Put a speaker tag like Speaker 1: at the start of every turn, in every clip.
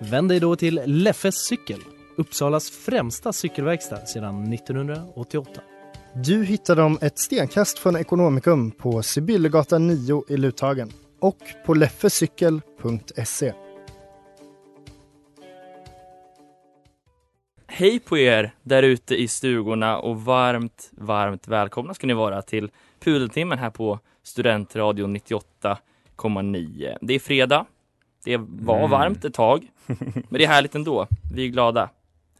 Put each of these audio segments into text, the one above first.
Speaker 1: Vänd dig då till Leffes cykel, Uppsalas främsta cykelverkstad sedan 1988.
Speaker 2: Du hittar dem ett stenkast från Ekonomikum på Sibyllegatan 9 i Luthagen och på leffecykel.se.
Speaker 3: Hej på er där ute i stugorna och varmt, varmt välkomna ska ni vara till Pudeltimmen här på Studentradion 98,9. Det är fredag. Det var
Speaker 4: Mm.
Speaker 3: varmt ett tag, men det är härligt ändå. Vi är glada.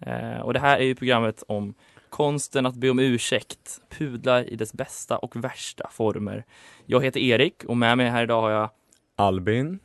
Speaker 3: Eh, och det här är ju programmet om konsten att be om ursäkt, pudlar i dess bästa och värsta former. Jag heter Erik och med mig här idag har jag
Speaker 4: Albin.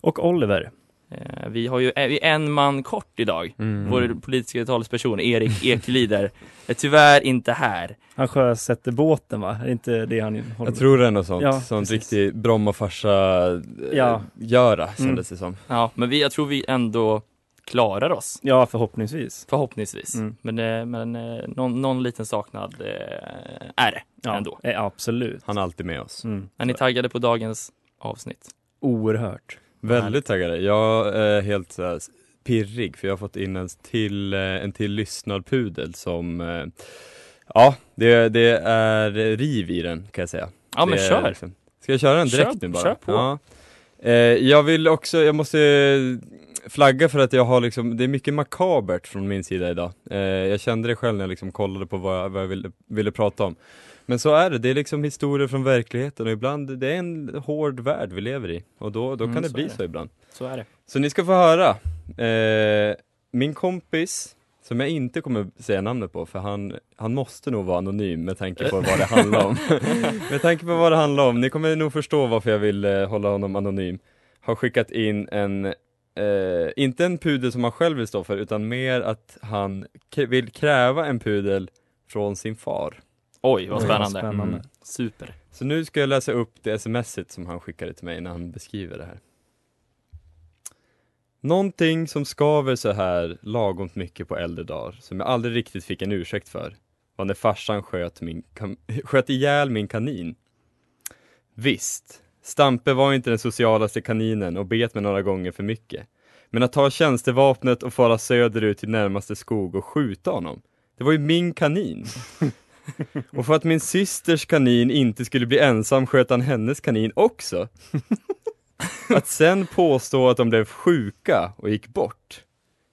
Speaker 1: Och Oliver.
Speaker 3: Eh, vi har ju vi är en man kort idag.
Speaker 4: Mm.
Speaker 3: Vår politiska talesperson Erik Ekelider är tyvärr inte här.
Speaker 1: Han sjösätter båten va? Är det inte det han håller
Speaker 4: Jag tror det är något sånt,
Speaker 1: Ja,
Speaker 4: sånt
Speaker 1: precis.
Speaker 4: riktig Brommafarsa eh,
Speaker 1: Ja.
Speaker 4: göra
Speaker 1: Mm.
Speaker 4: kändes det som.
Speaker 3: Ja, men vi, jag tror vi ändå klarar oss.
Speaker 1: Ja, förhoppningsvis.
Speaker 3: Förhoppningsvis.
Speaker 1: Mm.
Speaker 3: Men, eh, men någon, någon liten saknad eh, är det
Speaker 1: Ja,
Speaker 3: ändå.
Speaker 1: absolut.
Speaker 4: Han är alltid med oss.
Speaker 1: Mm.
Speaker 3: Är ni taggade på dagens avsnitt?
Speaker 1: Oerhört.
Speaker 4: Väldigt taggade. Jag är helt så här, pirrig för jag har fått in en till, eh, en till lyssnarpudel som eh, Ja, det, det är riv i den kan jag säga.
Speaker 3: Ja, men
Speaker 4: det
Speaker 3: kör!
Speaker 4: liksom- Ska jag köra den direkt
Speaker 3: Kör-
Speaker 4: nu bara?
Speaker 3: kör på.
Speaker 4: Ja. Eh, jag vill också, jag måste flagga för att jag har liksom, det är mycket makabert från min sida idag. Eh, jag kände det själv när jag liksom kollade på vad jag, vad jag ville, ville prata om. Men så är det, det är liksom historier från verkligheten och ibland, det är en hård värld vi lever i. Och då, då
Speaker 3: Mm,
Speaker 4: kan det bli
Speaker 3: det.
Speaker 4: så ibland.
Speaker 3: Så är det.
Speaker 4: Så ni ska få höra. Eh, min kompis, som jag inte kommer säga namnet på för han, han måste nog vara anonym med tanke på vad det handlar om. med tanke på vad det handlar om, ni kommer nog förstå varför jag vill eh, hålla honom anonym. Har skickat in en, eh, inte en pudel som han själv vill stå för, utan mer att han vill kräva en pudel från sin far.
Speaker 3: Oj, vad
Speaker 1: Oj,
Speaker 3: spännande.
Speaker 1: spännande.
Speaker 4: Mm.
Speaker 3: Super.
Speaker 4: Så nu ska jag läsa upp det smset som han skickade till mig när han beskriver det här. Någonting som skaver så här lagomt mycket på äldre dagar, som jag aldrig riktigt fick en ursäkt för, var när farsan sköt, min sköt ihjäl min kanin. Visst, Stampe var inte den socialaste kaninen och bet mig några gånger för mycket. Men att ta tjänstevapnet och fara söderut till närmaste skog och skjuta honom, det var ju min kanin. Och för att min systers kanin inte skulle bli ensam sköt han hennes kanin också. Att sen påstå att de blev sjuka och gick bort.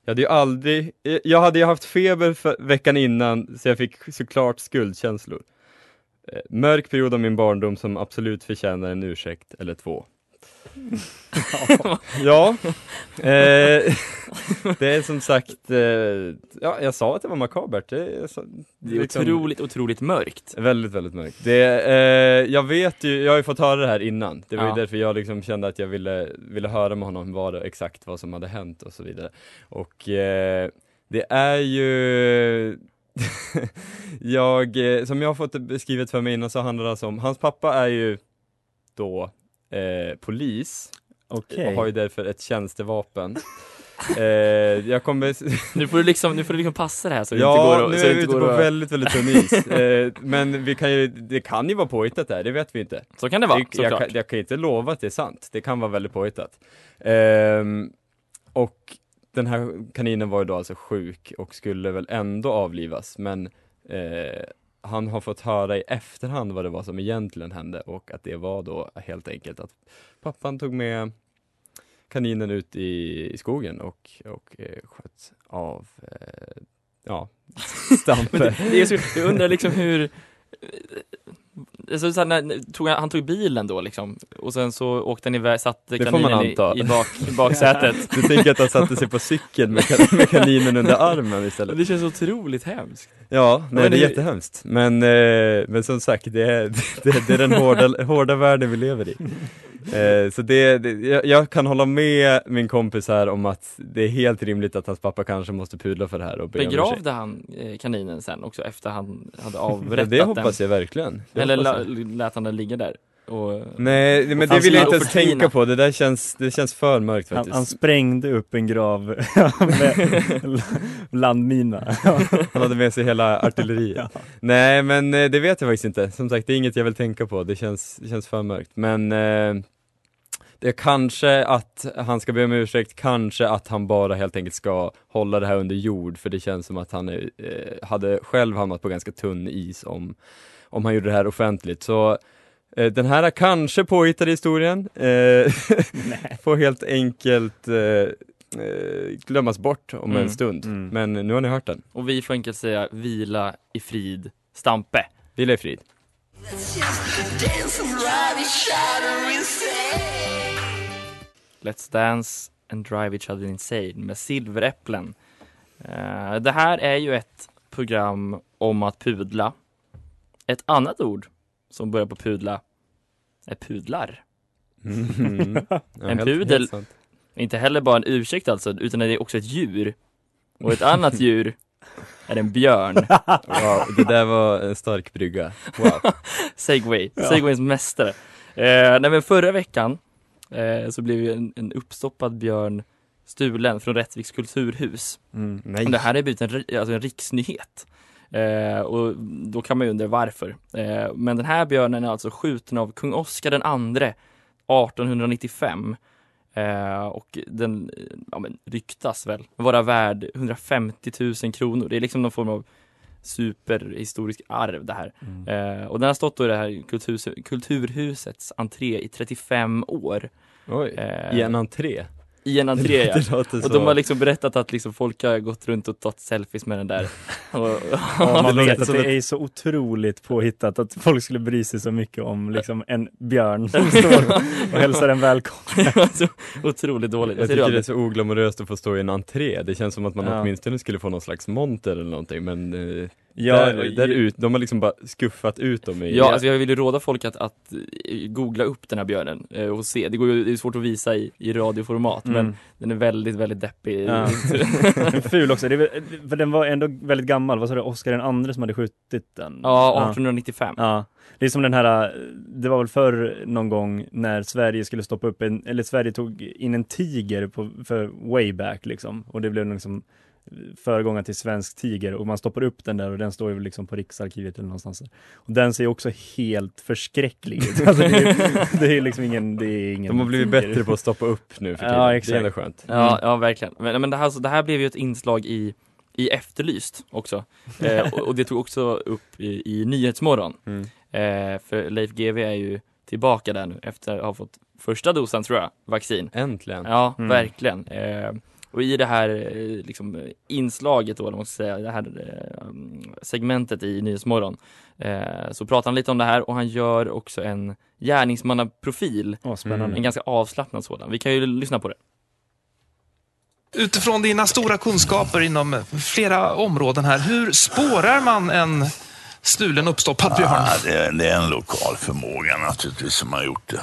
Speaker 4: Jag hade ju aldrig, jag hade ju haft feber för veckan innan så jag fick såklart skuldkänslor. Eh, Mörk period av min barndom som absolut förtjänar en ursäkt eller två. ja, eh, det är som sagt, eh, ja, jag sa att det var makabert. Det är, så,
Speaker 3: Det är
Speaker 4: liksom-
Speaker 3: otroligt, otroligt mörkt.
Speaker 4: Väldigt, väldigt mörkt. Det, eh, jag vet ju, jag har ju fått höra det här innan. Det var
Speaker 3: Ja.
Speaker 4: ju därför jag liksom kände att jag ville, ville höra med honom vad det, exakt vad som hade hänt och så vidare. Och eh, det är ju jag, eh, som jag har fått beskrivet för mig innan så handlar det alltså om, hans pappa är ju då eh, polis
Speaker 1: Okej.
Speaker 4: och har ju därför ett tjänstevapen. eh, jag kommer
Speaker 3: Nu får du liksom, nu får du liksom passa det här så det
Speaker 4: ja,
Speaker 3: inte går att...
Speaker 4: nu är vi ute på
Speaker 3: att-
Speaker 4: väldigt, väldigt tunn is. eh, men vi kan ju, det kan ju vara påhittat där, det vet vi inte.
Speaker 3: Så kan det vara,
Speaker 4: Det- jag,
Speaker 3: såklart.
Speaker 4: kan, jag kan inte lova att det är sant, det kan vara väldigt påhittat. Ehm, och den här kaninen var ju då alltså sjuk och skulle väl ändå avlivas, men eh, han har fått höra i efterhand vad det var som egentligen hände och att det var då helt enkelt att pappan tog med kaninen ut i, i skogen och, och eh, sköt av, eh, ja,
Speaker 3: Men
Speaker 4: Stampe.
Speaker 3: det, det är så, jag undrar liksom hur Så, så här, när, tog han, han tog bilen då liksom och sen så åkte han iväg, satte
Speaker 4: Det
Speaker 3: kaninen i, i, bak, i baksätet.
Speaker 4: Du tänker att han satte sig på cykeln med, kan- med kaninen under armen istället?
Speaker 3: Det känns otroligt hemskt.
Speaker 4: Ja, nej,
Speaker 3: men
Speaker 4: det är
Speaker 3: det-
Speaker 4: jättehemskt. Men, eh, men som sagt, det är, det, det är den hårda, hårda världen vi lever i. Eh, så det, det jag, jag kan hålla med min kompis här om att det är helt rimligt att hans pappa kanske måste pudla för det här och be.
Speaker 3: Begravde han eh, kaninen sen också efter han hade avrättat
Speaker 4: det hoppas
Speaker 3: den?
Speaker 4: jag verkligen. Det
Speaker 3: Eller la, lät han den ligga där? Och,
Speaker 4: Nej, men det
Speaker 3: han
Speaker 4: vill jag inte ens tänka på, det där känns, det känns för mörkt
Speaker 5: Han,
Speaker 4: faktiskt.
Speaker 5: han sprängde upp en grav med landmina.
Speaker 4: Han hade med sig hela artilleriet. Nej men eh, det vet jag faktiskt inte. Som sagt, det är inget jag vill tänka på. Det känns, det känns för mörkt. Men eh, det är kanske att han ska be om ursäkt, kanske att han bara helt enkelt ska hålla det här under jord. För det känns som att han eh, hade själv hamnat på ganska tunn is om, om han gjorde det här offentligt. Så eh, den här kanske påhittade historien eh, får helt enkelt eh, eh, glömmas bort om
Speaker 3: Mm.
Speaker 4: en stund.
Speaker 5: Mm.
Speaker 4: Men nu har ni hört den.
Speaker 3: och vi får enkelt säga vila i frid, Stampe.
Speaker 4: Vila i frid.
Speaker 3: Let's Dance and Drive Each Other Insane med Silveräpplen. Eh, det här är ju ett program om att pudla. Ett annat ord som börjar på pudla är pudlar.
Speaker 4: Mm. Ja,
Speaker 3: En
Speaker 4: helt-
Speaker 3: pudel.
Speaker 4: helt sant.
Speaker 3: Inte heller bara en ursäkt alltså, utan det är också ett djur. Och ett annat djur är en björn.
Speaker 4: Wow, det där var en stark brygga. Wow.
Speaker 3: Segway, Segwayns mästare. Eh, nej men förra veckan eh, så blev ju en, en uppstoppad björn stulen från Rättviks kulturhus.
Speaker 5: Mm.
Speaker 4: Nej.
Speaker 3: Och det här är blivit en, alltså en riksnyhet. Eh, och då kan man ju undra varför. Eh, men den här björnen är alltså skjuten av kung Oscar den andre 1895. Eh, och den eh, ja, men, ryktas väl vara värd 150 000 kronor. Det är liksom någon form av superhistorisk arv det här.
Speaker 5: Mm.
Speaker 3: Eh, och den har stått i det här kulturhus, kulturhusets entré i 35 år.
Speaker 4: Oj,
Speaker 3: Eh,
Speaker 4: i en entré.
Speaker 3: I en entré ja. Och
Speaker 4: så.
Speaker 3: de har liksom berättat att liksom folk har gått runt och tagit selfies med den där. Och,
Speaker 5: Ja, man
Speaker 4: det
Speaker 5: vet att
Speaker 4: som
Speaker 5: det är så otroligt påhittat att folk skulle bry sig så mycket om liksom en björn som står och hälsar en välkommen.
Speaker 3: så otroligt dåligt.
Speaker 4: jag tycker det är så oglamoröst att få stå i en entré. Det känns som att man
Speaker 5: Ja.
Speaker 4: åtminstone skulle få någon slags monter eller någonting men eh,
Speaker 5: Ja,
Speaker 4: där, där ut, de har liksom bara skuffat ut dem i
Speaker 3: Ja, alltså jag vill ju råda folk att, att eh, googla upp den här björnen eh, och se. Det går ju, det är svårt att visa i, i radioformat men
Speaker 5: Mm.
Speaker 3: den är väldigt, väldigt deppig.
Speaker 5: Ja. Ful också, det för den var ändå väldigt gammal, vad sa du, Oscar den andre som hade skjutit den?
Speaker 3: ja, 1895.
Speaker 5: Ja, det är som den här, det var väl förr någon gång när Sverige skulle stoppa upp en, eller Sverige tog in en tiger på, för way back liksom. Och det blev liksom föregångaren till svensk tiger och man stoppar upp den där och den står ju liksom på Riksarkivet eller någonstans. Och den ser också helt förskräcklig ut. Alltså det, är, det är liksom ingen, det är ingen
Speaker 4: De har blivit
Speaker 5: tiger.
Speaker 4: bättre på att stoppa upp nu för
Speaker 5: Ja,
Speaker 4: tiden. det
Speaker 5: exakt.
Speaker 4: är ändå skönt.
Speaker 3: Ja, ja verkligen. Men, men det, här, så det här blev ju ett inslag i, i Efterlyst också. Eh, och, och det tog också upp i, i Nyhetsmorgon.
Speaker 4: Mm.
Speaker 3: Eh, för Leif GW är ju tillbaka där nu efter att ha fått första dosen tror jag, vaccin.
Speaker 4: Äntligen.
Speaker 3: Ja,
Speaker 5: Mm.
Speaker 3: verkligen. Eh, och i det här eh, liksom, inslaget då, eller ska säga, det här eh, segmentet i Nyhetsmorgon eh, så pratar han lite om det här och han gör också en gärningsmannaprofil,
Speaker 5: Åh, spännande.
Speaker 3: En ganska avslappnad sådan. Vi kan ju lyssna på det.
Speaker 6: Utifrån dina stora kunskaper inom flera områden här, hur spårar man en stulen uppstoppad björn?
Speaker 7: Ja, det, är, det är en lokal förmåga naturligtvis som har gjort det.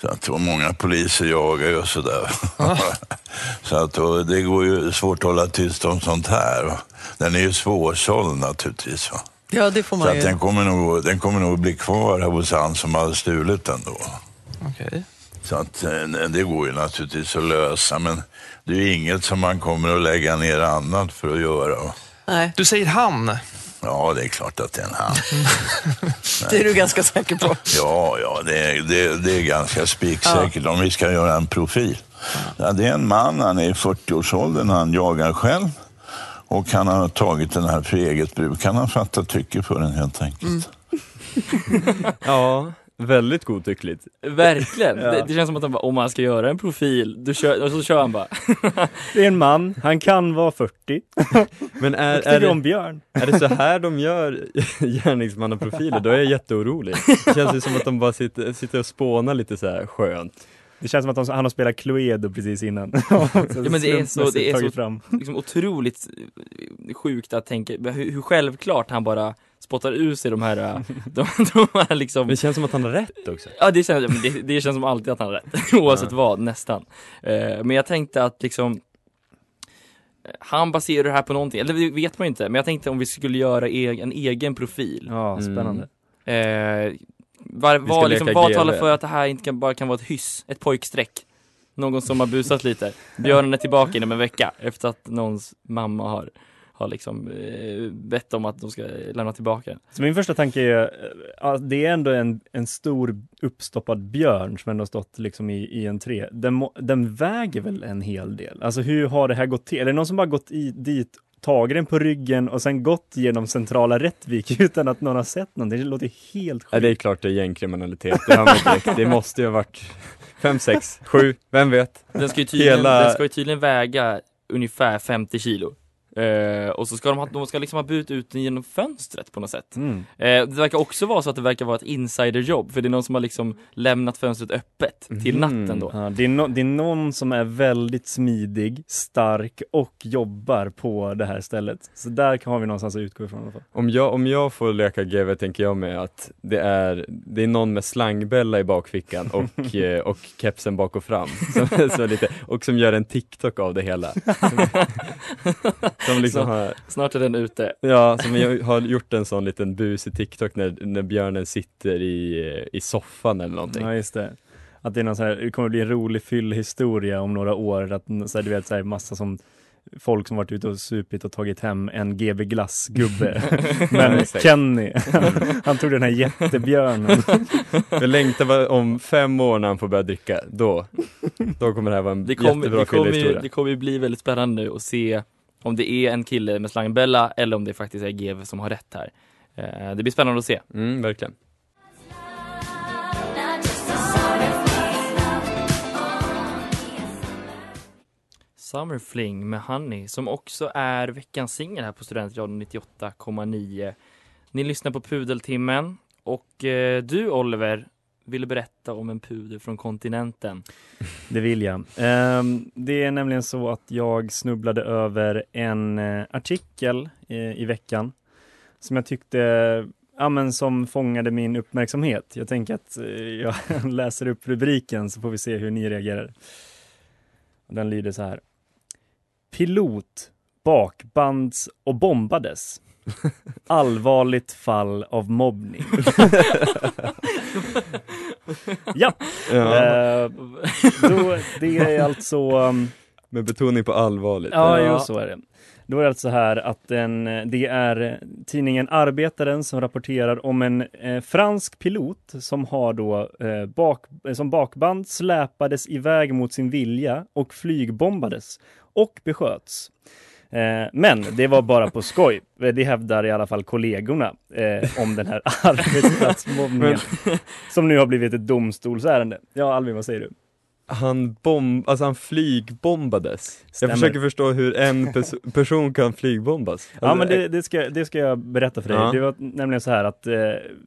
Speaker 7: Så att, och många poliser jagar ju och sådär. så att, och det går ju svårt att hålla tyst om sånt här. Va? Den är ju svårsåld naturligtvis. Va?
Speaker 8: Ja, det får
Speaker 7: Så
Speaker 8: man
Speaker 7: att
Speaker 8: ju.
Speaker 7: den kommer, nog, den kommer nog bli kvar här hos han som har stulit den då.
Speaker 6: Okej.
Speaker 7: Så att eh, det går ju naturligtvis att lösa men det är ju inget som man kommer att lägga ner annat för att göra. Va?
Speaker 8: Nej,
Speaker 6: Du säger han.
Speaker 7: Ja, det är klart att det är en han.
Speaker 8: det är du ganska säker på.
Speaker 7: Ja, ja, det är, det, det är ganska spiksäkert om vi ska göra en profil. Ja, det är en man, han är i 40-årsåldern, han jagar själv. Och han har tagit den här för eget bruk. Han har fattat tycke för den helt enkelt.
Speaker 4: Ja, väldigt godtyckligt.
Speaker 3: Verkligen!
Speaker 5: Ja.
Speaker 3: det, det känns som att han bara, om man ska göra en profil, du kör, och så kör han bara.
Speaker 5: Det är en man, han kan vara 40
Speaker 4: Men är, är,
Speaker 5: tycker om
Speaker 4: det,
Speaker 5: björn.
Speaker 4: är det så här de gör gärningsmannaprofiler? Då är jag jätteorolig. Det känns ju som att de bara sitter, sitter och spånar lite så här skönt.
Speaker 5: Det känns som att de, han har spelat Cluedo precis innan.
Speaker 3: Ja, men det är så, det är så
Speaker 5: fram.
Speaker 3: liksom otroligt sjukt att tänka hur, hur självklart han bara spottar ur sig de här, de, de här liksom
Speaker 4: Det känns som att han har rätt också.
Speaker 3: Ja det känns, men det, det känns som alltid att han har rätt, oavsett vad, nästan. Eh, men jag tänkte att liksom eh, han baserar det här på någonting, eller det vet man ju inte, men jag tänkte om vi skulle göra e en egen profil.
Speaker 5: Ja, spännande.
Speaker 3: Eh, var, vad, liksom, vad talar för att det här inte kan, bara kan vara ett hyss, ett pojkstreck? Någon som har busat lite. Björnen är tillbaka inom en vecka efter att någons mamma har, har liksom eh, bett om att de ska lämna tillbaka den.
Speaker 5: Så min första tanke är, eh, ja, det är ändå en, en stor uppstoppad björn som ändå har stått liksom i, i en tre. Den, må, den väger väl en hel del? Alltså hur har det här gått till? Är det någon som bara gått i, dit, tagit den på ryggen och sen gått genom centrala Rättvik utan att någon har sett någonting? Det låter helt
Speaker 4: Ja,
Speaker 5: sjukt.
Speaker 4: det är klart det är gängkriminalitet, det, det måste ju ha varit fem, sex, sju, vem vet?
Speaker 3: Den ska ju tydligen,
Speaker 4: Hela-
Speaker 3: den ska ju tydligen väga ungefär 50 kilo. Eh, och så ska de, ha, de ska liksom ha burit ut den genom fönstret på något sätt.
Speaker 5: Mm.
Speaker 3: Eh, det verkar också vara så att det verkar vara ett insiderjobb, för det är någon som har liksom lämnat fönstret öppet till
Speaker 4: Mhm.
Speaker 3: natten då.
Speaker 5: Ja, det, är no, det är någon som är väldigt smidig, stark och jobbar på det här stället. Så där har vi någonstans att utgå ifrån i alla fall.
Speaker 4: Om jag, om jag får leka GV tänker jag med att det är, det är någon med slangbälla i bakfickan och, eh, och kepsen bak och fram. Som, så lite, och som gör en TikTok av det hela. Som liksom
Speaker 3: Så-
Speaker 4: har,
Speaker 3: Snart är den ute.
Speaker 4: ja, som jag har gjort en sån liten bus i TikTok när, när björnen sitter i, i soffan eller någonting.
Speaker 5: Ja, just det. Att det är någon så här, det kommer bli en rolig fyllhistoria om några år. Att så här, du vet, så här, massa som folk som varit ute och supit och tagit hem en GB glassgubbe. Men. Kenny, han tog den här jättebjörnen.
Speaker 4: Jag längtar om fem år när han får börja dricka, då, då kommer det här vara en
Speaker 3: Det kommer,
Speaker 4: jättebra
Speaker 3: det, kommer ju, det kommer ju bli väldigt spännande nu att se om det är en kille med slangbella eller om det faktiskt är GV som har rätt här. Eh, det blir spännande att se.
Speaker 4: Mm, verkligen.
Speaker 3: Summer Fling med Honey som också är veckans singel här på Studentradion 98,9. Ni lyssnar på Pudeltimmen och eh, du Oliver ville berätta om en pudel från kontinenten.
Speaker 5: Det vill jag. Ehm, det är nämligen så att jag snubblade över en eh, artikel eh, i veckan som jag tyckte ja, men som fångade min uppmärksamhet. Jag tänker att eh, jag läser upp rubriken så får vi se hur ni reagerar. Den lyder så här. Pilot bakbands och bombades. Allvarligt fall av mobbning. ja,
Speaker 4: Ja,
Speaker 5: Eh, då, det är alltså... um,
Speaker 4: med betoning på allvarligt.
Speaker 5: Ja,
Speaker 3: Ja.
Speaker 5: jo, så är det. Då är det alltså här att en, det är tidningen Arbetaren som rapporterar om en eh, fransk pilot som har då eh, bak, som bakband släpades iväg mot sin vilja och flygbombades och besköts. Eh, men det var bara på skoj. Eh, Det hävdar i alla fall kollegorna eh, om den här arbetsplatsmobbningen som nu har blivit ett domstolsärende. Ja, Alvin, vad säger du?
Speaker 4: Han bomb, alltså han flygbombades.
Speaker 5: Stämmer.
Speaker 4: Jag försöker förstå hur en pers- person kan flygbombas.
Speaker 5: Ja
Speaker 4: Alltså,
Speaker 5: men det, det, ska, det ska jag berätta för dig.
Speaker 4: Ja.
Speaker 5: Det var nämligen så här att eh,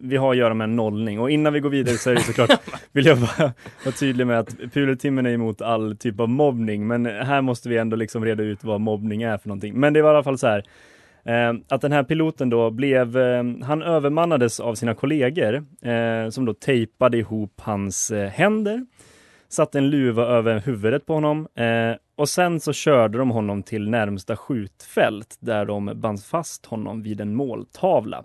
Speaker 5: vi har att göra med en nollning och innan vi går vidare så är det såklart, vill jag bara vara tydlig med att Puletimmen är emot all typ av mobbning men här måste vi ändå liksom reda ut vad mobbning är för någonting. Men det var i alla fall så här eh, att den här piloten då blev, eh, han övermannades av sina kollegor eh, som då tejpade ihop hans eh, händer satte en luva över huvudet på honom eh, och sen så körde de honom till närmsta skjutfält där de band fast honom vid en måltavla.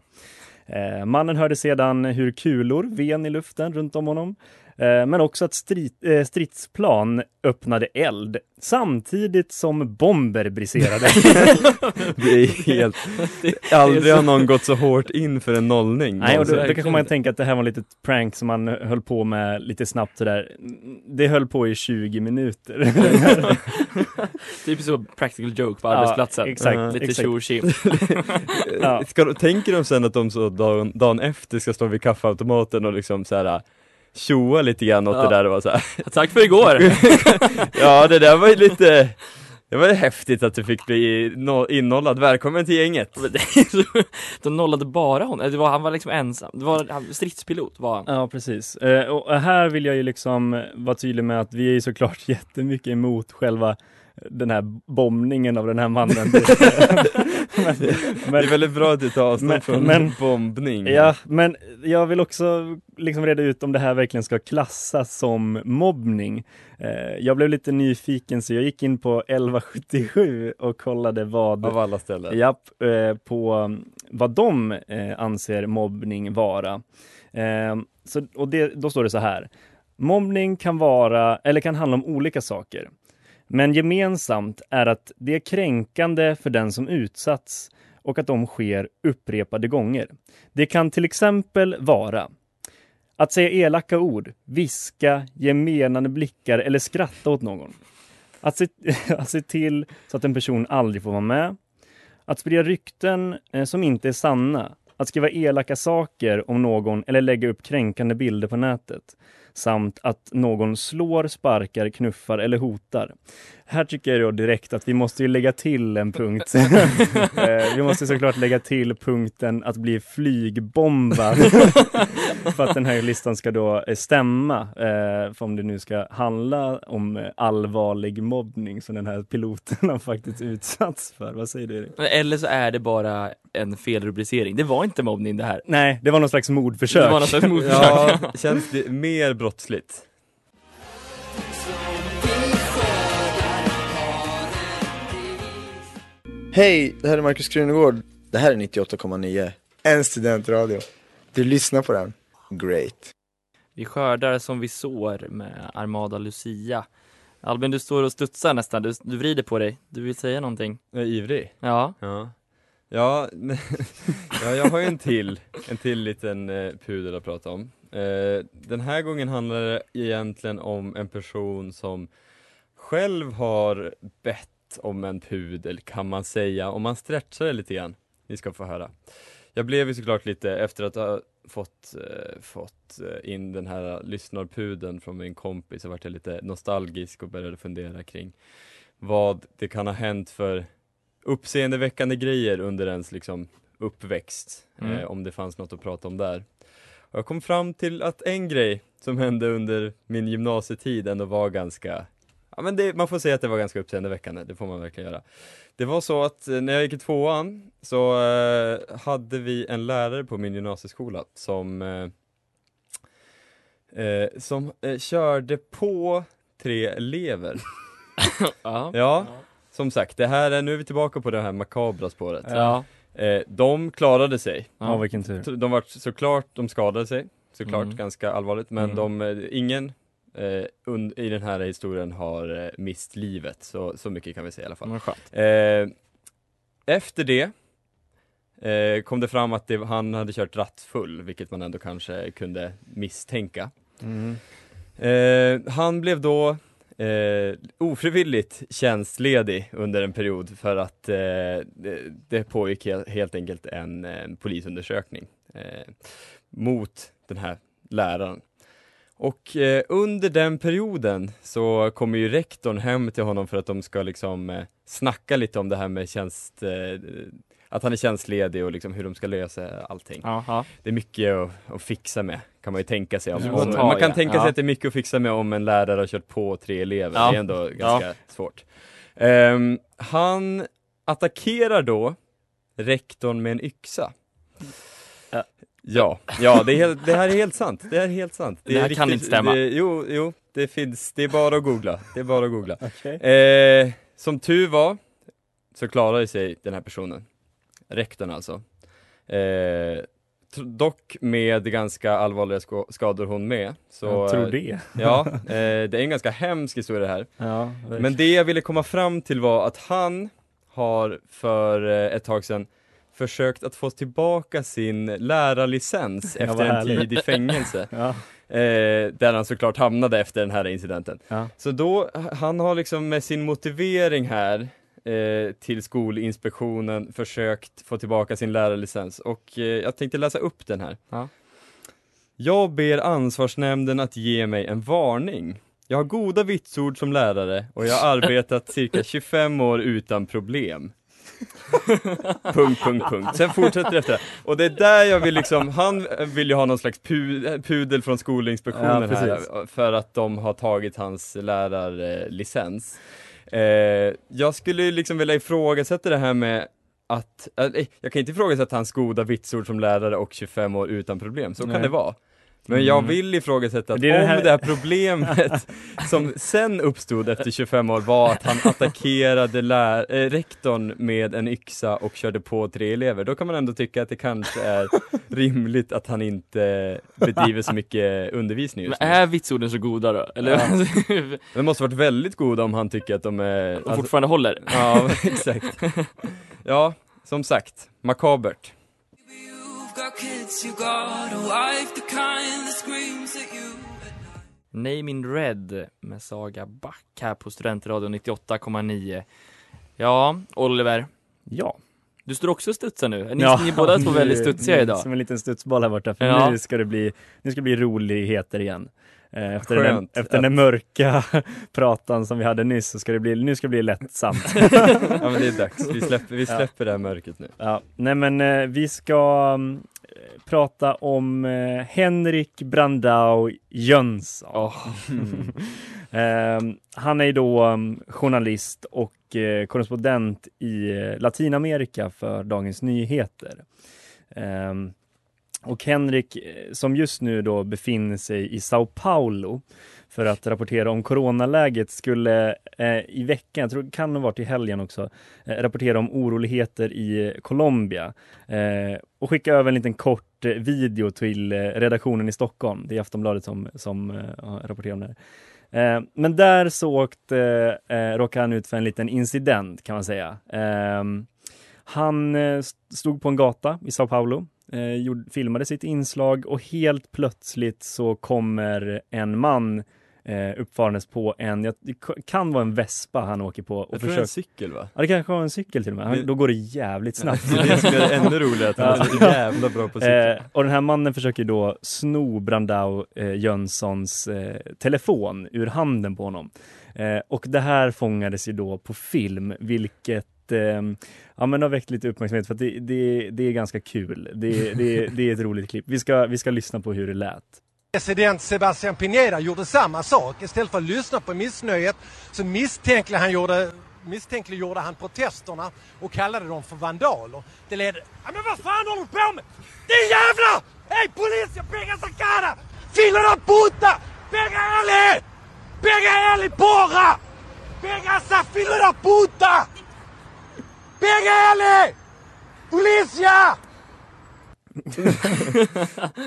Speaker 5: Eh, mannen hörde sedan hur kulor ven i luften runt om honom men också att strid, eh, stridsplan öppnade eld samtidigt som bomber briserade.
Speaker 4: Det är helt, aldrig har någon gått så hårt in för en nollning.
Speaker 5: Nej, och då, då kanske man tänker att det här var ett litet prank som man höll på med lite snabbt sådär. Det höll på i 20 minuter.
Speaker 3: Typ så practical joke på
Speaker 5: Ja,
Speaker 3: arbetsplatsen. Lite
Speaker 5: exakt.
Speaker 3: tjo och tjim.
Speaker 5: Ja.
Speaker 4: Tänker de sen att de så dagen, dagen efter ska stå vid kaffeautomaten och liksom så här tjoa lite grann åt
Speaker 3: Ja.
Speaker 4: det där och vara så här.
Speaker 3: Tack för igår!
Speaker 4: Ja, det där var ju lite det var ju häftigt att du fick bli no- innollad. Välkommen till gänget!
Speaker 3: De nollade bara honom, det var, han var liksom ensam. Det var han, stridspilot var han.
Speaker 5: Ja, precis. Eh, Och här vill jag ju liksom vara tydlig med att vi är ju såklart jättemycket emot själva den här bombningen av den här mannen. men,
Speaker 4: Det är väldigt bra att du tar avstånd
Speaker 5: Men-
Speaker 4: från
Speaker 5: men-
Speaker 4: bombning.
Speaker 5: Ja, men jag vill också liksom reda ut om det här verkligen ska klassas som mobbning. Eh, Jag blev lite nyfiken så jag gick in på 1177 och kollade vad
Speaker 4: Av alla ställen.
Speaker 5: Japp, eh, på um, vad de eh, anser mobbning vara. Så, och det, då står det så här. Mobbning kan vara, eller kan handla om olika saker. Men gemensamt är att det är kränkande för den som utsatts och att de sker upprepade gånger. Det kan till exempel vara att säga elaka ord, viska, ge menande blickar eller skratta åt någon. Att se, att se till så att en person aldrig får vara med. Att sprida rykten eh, som inte är sanna. Att skriva elaka saker om någon eller lägga upp kränkande bilder på nätet. Samt att någon slår, sparkar, knuffar eller hotar. Här tycker jag direkt att vi måste ju lägga till en punkt. Eh, vi måste såklart lägga till punkten att bli flygbombad. för att den här listan ska då eh, stämma. Eh, för om det nu ska handla om allvarlig mobbning som den här piloten har faktiskt utsatts för. Vad säger du Erik?
Speaker 3: Eller så är det bara en felrubricering. Det var inte mobbning det här.
Speaker 5: Nej, det var någon slags mordförsök.
Speaker 3: Det var någon slags mordförsök.
Speaker 4: Ja, känns det mer brottsligt?
Speaker 9: Hej, det här är Markus Krunegård. Det här är 98,9. En studentradio. Du lyssnar på den. Great.
Speaker 3: Vi skördar som vi sår med Armada Lucia. Albin, du står och studsar nästan. Du, du vrider på dig. Du vill säga någonting?
Speaker 4: Jag är ivrig.
Speaker 3: Ja.
Speaker 4: Ja, ja, ja jag har ju en till, en till liten eh, pudel att prata om. Eh, den här gången handlar det egentligen om en person som själv har bett om en pudel kan man säga, om man stretchar det lite grann. Ni ska få höra. Jag blev ju såklart lite, efter att ha fått, eh, fått eh, in den här lyssnarpudeln från min kompis, så vart jag lite nostalgisk och började fundera kring vad det kan ha hänt för uppseendeväckande grejer under ens liksom uppväxt,
Speaker 3: Mm.
Speaker 4: eh, om det fanns något att prata om där. Jag kom fram till att en grej som hände under min gymnasietid ändå var ganska, ja men det, man får säga att det var ganska uppseendeväckande, det får man verkligen göra. Det var så att eh, när jag gick i tvåan så eh, hade vi en lärare på min gymnasieskola som eh, eh, som eh, körde på tre elever.
Speaker 3: Ja.
Speaker 4: Ja, som sagt, det här är, nu är vi tillbaka på det här makabra spåret.
Speaker 3: Ja.
Speaker 4: Eh, de klarade sig.
Speaker 5: Ja, vilken tur.
Speaker 4: De var såklart, de skadade sig, såklart
Speaker 3: Mm.
Speaker 4: ganska allvarligt, men
Speaker 3: Mm.
Speaker 4: de, eh, ingen eh, und, i den här historien har eh, mist livet, så, så mycket kan vi säga i alla fall. Eh, efter det eh, kom det fram att det, han hade kört rattfull, vilket man ändå kanske kunde misstänka.
Speaker 5: Mm.
Speaker 4: Eh, han blev då eh, ofrivilligt tjänstledig under en period för att eh, det, det pågick he- helt enkelt en, en polisundersökning eh, mot den här läraren. Och eh, under den perioden så kommer ju rektorn hem till honom för att de ska liksom eh, snacka lite om det här med tjänst, eh, att han är tjänstledig och liksom hur de ska lösa allting.
Speaker 3: Ja, ja.
Speaker 4: Det är mycket att, att fixa med, kan man ju tänka sig. Om, om,
Speaker 3: ta,
Speaker 4: man kan
Speaker 3: ja.
Speaker 4: tänka
Speaker 3: Ja.
Speaker 4: sig att det är mycket att fixa med om en lärare har kört på tre elever.
Speaker 3: Ja.
Speaker 4: Det är ändå ganska svårt. Ehm, han attackerar då rektorn med en yxa.
Speaker 5: Ja.
Speaker 4: Ja, ja det, är helt, det här är helt sant. Det här är helt sant.
Speaker 3: Det här
Speaker 4: är
Speaker 3: kan inte stämma.
Speaker 4: Det, jo, jo, det finns, det är bara att googla. Det är bara att googla.
Speaker 5: Okej.
Speaker 4: Eh, som tur var så klarade sig den här personen, rektorn alltså, eh, dock med ganska allvarliga skador hon med. Så,
Speaker 5: Jag tror
Speaker 4: eh,
Speaker 5: det.
Speaker 4: Ja, eh, det är en ganska hemsk historia det här.
Speaker 5: Ja,
Speaker 4: Men det jag ville komma fram till var att han har för eh, ett tag sedan försökt att få tillbaka sin lärarlicens
Speaker 5: Ja,
Speaker 4: efter en tid i fängelse.
Speaker 5: Ja.
Speaker 4: Eh, där han såklart hamnade efter den här incidenten.
Speaker 5: Ja.
Speaker 4: Så då, han har liksom med sin motivering här eh, till Skolinspektionen försökt få tillbaka sin lärarlicens och eh, jag tänkte läsa upp den här.
Speaker 3: Ja.
Speaker 4: Jag ber ansvarsnämnden att ge mig en varning. Jag har goda vitsord som lärare och jag har arbetat cirka 25 år utan problem. punkt, punkt, punkt. Sen fortsätter det efter. Och det är där jag vill liksom, han vill ju ha någon slags pu- pudel från Skolinspektionen
Speaker 5: Ja,
Speaker 4: här för att de har tagit hans lärarlicens. Eh, jag skulle liksom vilja ifrågasätta det här med att, äh, jag kan inte ifrågasätta hans goda vitsord som lärare och 25 år utan problem, så kan
Speaker 5: Nej.
Speaker 4: det vara. Men jag
Speaker 5: Mm.
Speaker 4: vill ifrågasätta att
Speaker 5: Det
Speaker 4: om
Speaker 5: här-
Speaker 4: det här problemet som sen uppstod efter 25 år var att han attackerade lär- äh, rektorn med en yxa och körde på tre elever, då kan man ändå tycka att det kanske är rimligt att han inte bedriver så mycket undervisning
Speaker 3: Men
Speaker 4: just nu.
Speaker 3: är vitsorden så goda då? Eller?
Speaker 4: Ja. De måste varit väldigt goda om han tycker att de är...
Speaker 3: Och fortfarande håller?
Speaker 4: Ja, exakt. Ja, som sagt, makabert.
Speaker 3: Name in Red med Saga Back här på Studentradion 98,9. Ja, Oliver.
Speaker 5: Ja.
Speaker 3: Du står också och studsar nu. Ni, ni är båda två väldigt studsiga idag.
Speaker 5: Som en liten studsboll här borta, för
Speaker 3: Ja.
Speaker 5: nu ska det bli, nu ska det bli roligheter igen. Eh, Efter, den, efter den mörka pratan som vi hade nyss så ska det bli, nu ska det bli lättsamt.
Speaker 4: Ja men det är dags, vi släpper, vi släpper det här mörkret nu.
Speaker 5: Ja, nej men eh, vi ska mm, prata om eh, Henrik Brandao Jönsson. Eh, han är då mm, journalist och korrespondent i Latinamerika för Dagens Nyheter. Eh, och Henrik, eh, som just nu då befinner sig i Sao Paulo för att rapportera om coronaläget, skulle eh, i veckan, jag tror det kan ha varit i helgen också, eh, rapportera om oroligheter i Colombia eh, och skicka över en liten kort eh, video till eh, redaktionen i Stockholm. Det är Aftonbladet som, som eh, om det här. Eh, men där så åkte, eh, råkade han ut för en liten incident kan man säga. Eh, han eh, stod på en gata i Sao Paulo, eh, gjorde, filmade sitt inslag och helt plötsligt så kommer en man eh, uppfarandes på en, jag- det kan vara en vespa han åker på. Och
Speaker 4: Jag tror det är en cykel va?
Speaker 5: Ja det kanske var en cykel till och med, han, då går det jävligt snabbt.
Speaker 4: Det som gör det ännu roligare, att han är så jävla bra på cykel.
Speaker 5: Eh, och den här mannen försöker då sno Brandao eh, Jönssons eh, telefon ur handen på honom. Eh, och det här fångades ju då på film, vilket eh, ja, men har väckt lite uppmärksamhet för att det, det, det är ganska kul. Det, det, det är ett roligt klipp. Vi ska, vi ska lyssna på hur det lät.
Speaker 10: President Sebastian Pineda gjorde samma sak. Istället för att lyssna på missnöjet så misstänklig han gjorde, misstänkliggjorde han protesterna och kallade dem för vandaler. Det ledde... Ja, men vad fan håller du på med? Din jävla! Hej polis! Jag pengar sacada! Da puta! Pega ele! Pega ele porra! Pega essa filo da puta! Pega ele! Polícia!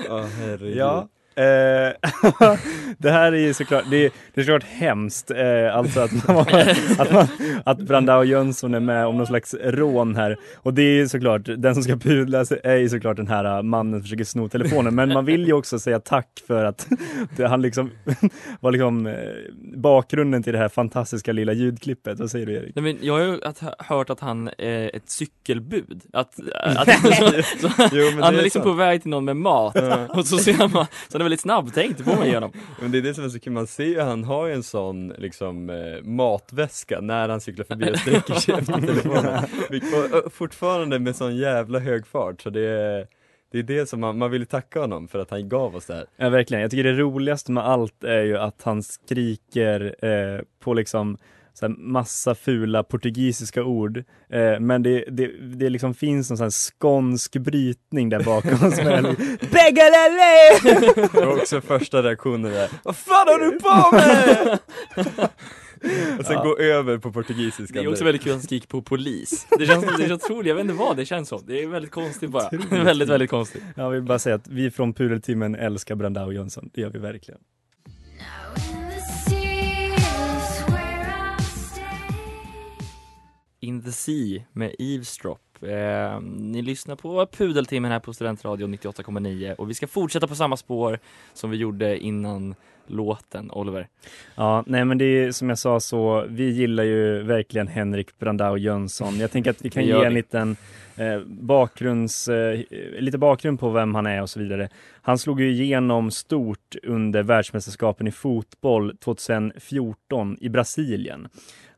Speaker 4: Ja, herregud.
Speaker 5: Ja. Eh, det här är ju såklart, det är, det är såklart hemskt, eh, alltså att, man, att, man, att Brandao Jönsson är med om någon slags rån här. Och det är ju såklart, den som ska pudla sig är ju såklart den här eh, mannen som försöker sno telefonen. Men man vill ju också säga tack för att han liksom var liksom bakgrunden till det här fantastiska lilla ljudklippet. Vad säger du Erik?
Speaker 3: Nej, men jag har ju hört att han är ett cykelbud. Att, att, så,
Speaker 4: Jo, men
Speaker 3: han är
Speaker 4: är
Speaker 3: liksom
Speaker 4: sant.
Speaker 3: på väg till någon med mat och så ser man, så väldigt snabbtänkt, det får man igenom.
Speaker 4: Men det är det som är så kul, man ser ju han har ju en sån liksom eh, matväska när han cyklar förbi och sträcker sig efter telefonen. Fortfarande med sån jävla hög fart, så det är det är det som man, man vill tacka honom för att han gav oss det här.
Speaker 5: Ja, verkligen. Jag tycker det roligaste med allt är ju att han skriker eh, på liksom så här massa fula portugisiska ord. Eh, men det, det, det liksom finns någon sån här skånsk brytning där bakom som är liksom, Begalele!
Speaker 4: Och också första reaktionen är Vad fan har du på med? Och sen
Speaker 3: Ja.
Speaker 4: gå över på portugisiska.
Speaker 3: Det är också väldigt kul att han skriker på polis. Det känns det är så otroligt, jag vet inte vad det känns som. Det är väldigt konstigt bara. väldigt, väldigt konstigt.
Speaker 5: Jag vill bara säga att vi från Pudelteamen älskar Brandao Jönsson. Det gör vi verkligen.
Speaker 3: In the Sea med Eavesdrop. Eh, ni lyssnar på Pudeltimmen här på Studentradion 98,9 och vi ska fortsätta på samma spår som vi gjorde innan låten, Oliver.
Speaker 5: Ja, nej men det är som jag sa så, vi gillar ju verkligen Henrik Brandao Jönsson. Jag tänker att vi kan ge en liten eh, bakgrunds, eh, lite bakgrund på vem han är och så vidare. Han slog ju igenom stort under världsmästerskapen i fotboll 2014 i Brasilien.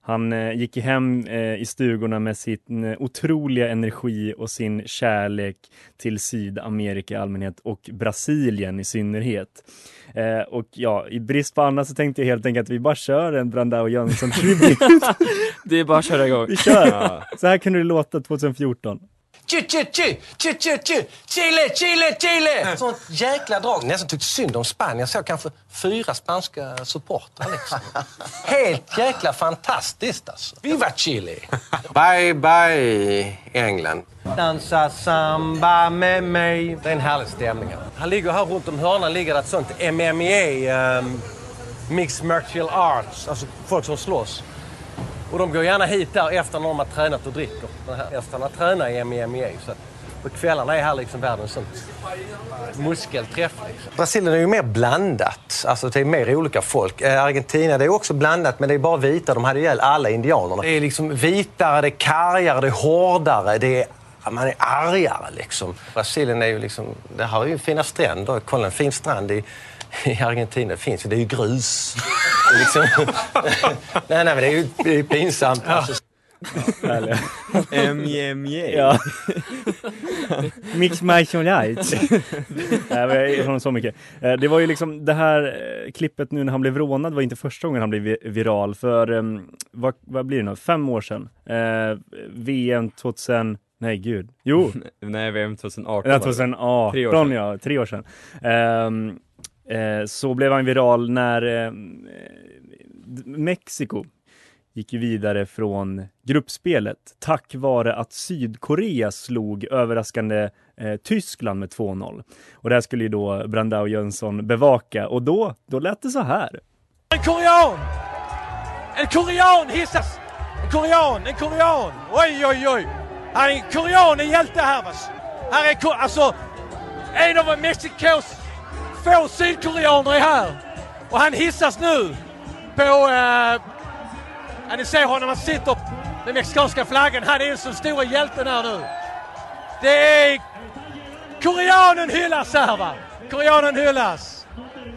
Speaker 5: Han eh, gick hem eh, i stugorna med sin eh, otroliga energi och sin kärlek till Sydamerika i allmänhet och Brasilien i synnerhet. Och ja, i brist på annat så tänkte jag helt enkelt att vi bara kör en Brandao Jönsson tribute.
Speaker 3: Det är bara att köra igång.
Speaker 5: vi kör! Så här kunde det låta 2014.
Speaker 11: Chi, chi, chi, chi, chi, chi, Chile, Chile, Chile! Sånt jäkla drag. Nästan tyckte synd om Spanien. Jag såg kanske fyra spanska supportrar liksom. Helt jäkla fantastiskt alltså. Viva Chile! Bye, bye England. Dansa samba med mig. Det är en härlig stämning. här. Han ligger här runt om hörnan ligger ett sånt MMA, um, Mixed Martial Arts, alltså folk som slåss. Och de går gärna hit där efter när de har tränat och dricker. Efter att ha tränat i MMA. Så på kvällarna är här liksom världens muskelträff. Liksom. Brasilien är ju mer blandat. Alltså det är mer olika folk. Eh, Argentina det är också blandat men det är bara vita. De hade ihjäl alla indianerna. Det är liksom vitare, det är kargare, det är hårdare. Det är, man är argare liksom. Brasilien är ju liksom, det har ju fina stränder. Kolla en fin strand i, i Argentina. Finns det är ju grus. Liksom, nej, nej, men det är ju det är pinsamt. Alltså,
Speaker 4: MJMJ.
Speaker 5: Ja. Mix Martial Arts. Nej, men jag har så mycket. Eh, Det var ju liksom det här eh, klippet nu när han blev rånad var inte första gången han blev vi- viral för em, vad, vad blir det nu? Fem år sedan. Eh, VM 2000, nej gud, jo.
Speaker 4: Nej, VM 2018
Speaker 5: Ja,
Speaker 4: var det.
Speaker 5: 2018
Speaker 4: Tre år sedan.
Speaker 5: ja, tre år sedan. Ehm, eh, Eh, så blev han viral när eh, Mexiko gick vidare från gruppspelet tack vare att Sydkorea slog överraskande eh, Tyskland med 2-0. Och det här skulle ju då Brandao Jönsson bevaka och då, då lät det så här.
Speaker 10: En korean! En korean hissas! En korean, en korean! Oj, oj, oj! Han är en korean, en hjälte här va! Här är alltså en av Mexikos få sydkoreaner är här. Och han hissas nu på... Eh, ja, ni ser honom, han sitter med mexikanska flaggan. Han är en sån stora hjälten här nu. Det är... Koreanen hyllas här va! Koreanen hyllas.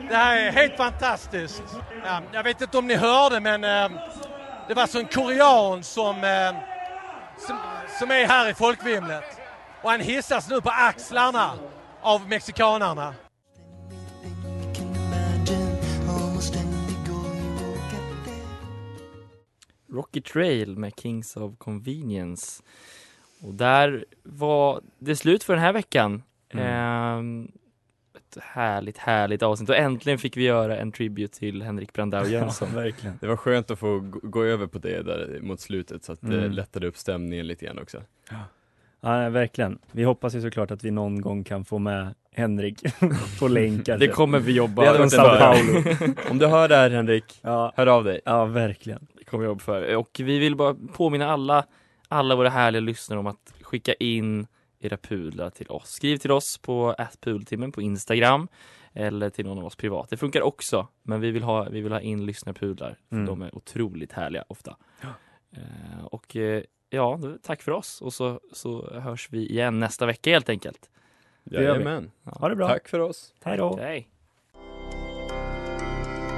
Speaker 10: Det här är helt fantastiskt. Ja, jag vet inte om ni hörde men eh, det var så en korean som, eh, som, som är här i folkvimlet. Och han hissas nu på axlarna av mexikanarna.
Speaker 3: Rocky Trail med Kings of Convenience. Och där var det slut för den här veckan. Ehm, ett härligt, härligt avsnitt och äntligen fick vi göra en tribute till Henrik Brandao Jönsson.
Speaker 5: Ja, verkligen.
Speaker 4: Det var skönt att få gå- över på det där mot slutet så att det
Speaker 5: Mm.
Speaker 4: lättade upp stämningen lite grann också.
Speaker 5: Ja, nej, verkligen. Vi hoppas ju såklart att vi någon gång kan få med Henrik på länk.
Speaker 3: Det kommer vi jobba
Speaker 4: Det början. Om du hör det här Henrik,
Speaker 5: Ja.
Speaker 4: hör av dig.
Speaker 5: Ja, verkligen.
Speaker 3: Kommer vi jobba för. Och vi vill bara påminna alla, alla våra härliga lyssnare om att skicka in era pudlar till oss. Skriv till oss på pudeltimmen på Instagram eller till någon av oss privat. Det funkar också, men vi vill ha, vi vill ha in lyssnarpudlar för
Speaker 5: Mm.
Speaker 3: de är otroligt härliga ofta. Eh, och eh, ja, tack för oss och så, så hörs vi igen nästa vecka helt enkelt.
Speaker 4: Jajamän.
Speaker 5: Ha det bra.
Speaker 4: Tack för oss.
Speaker 5: Hej då.
Speaker 3: Hej.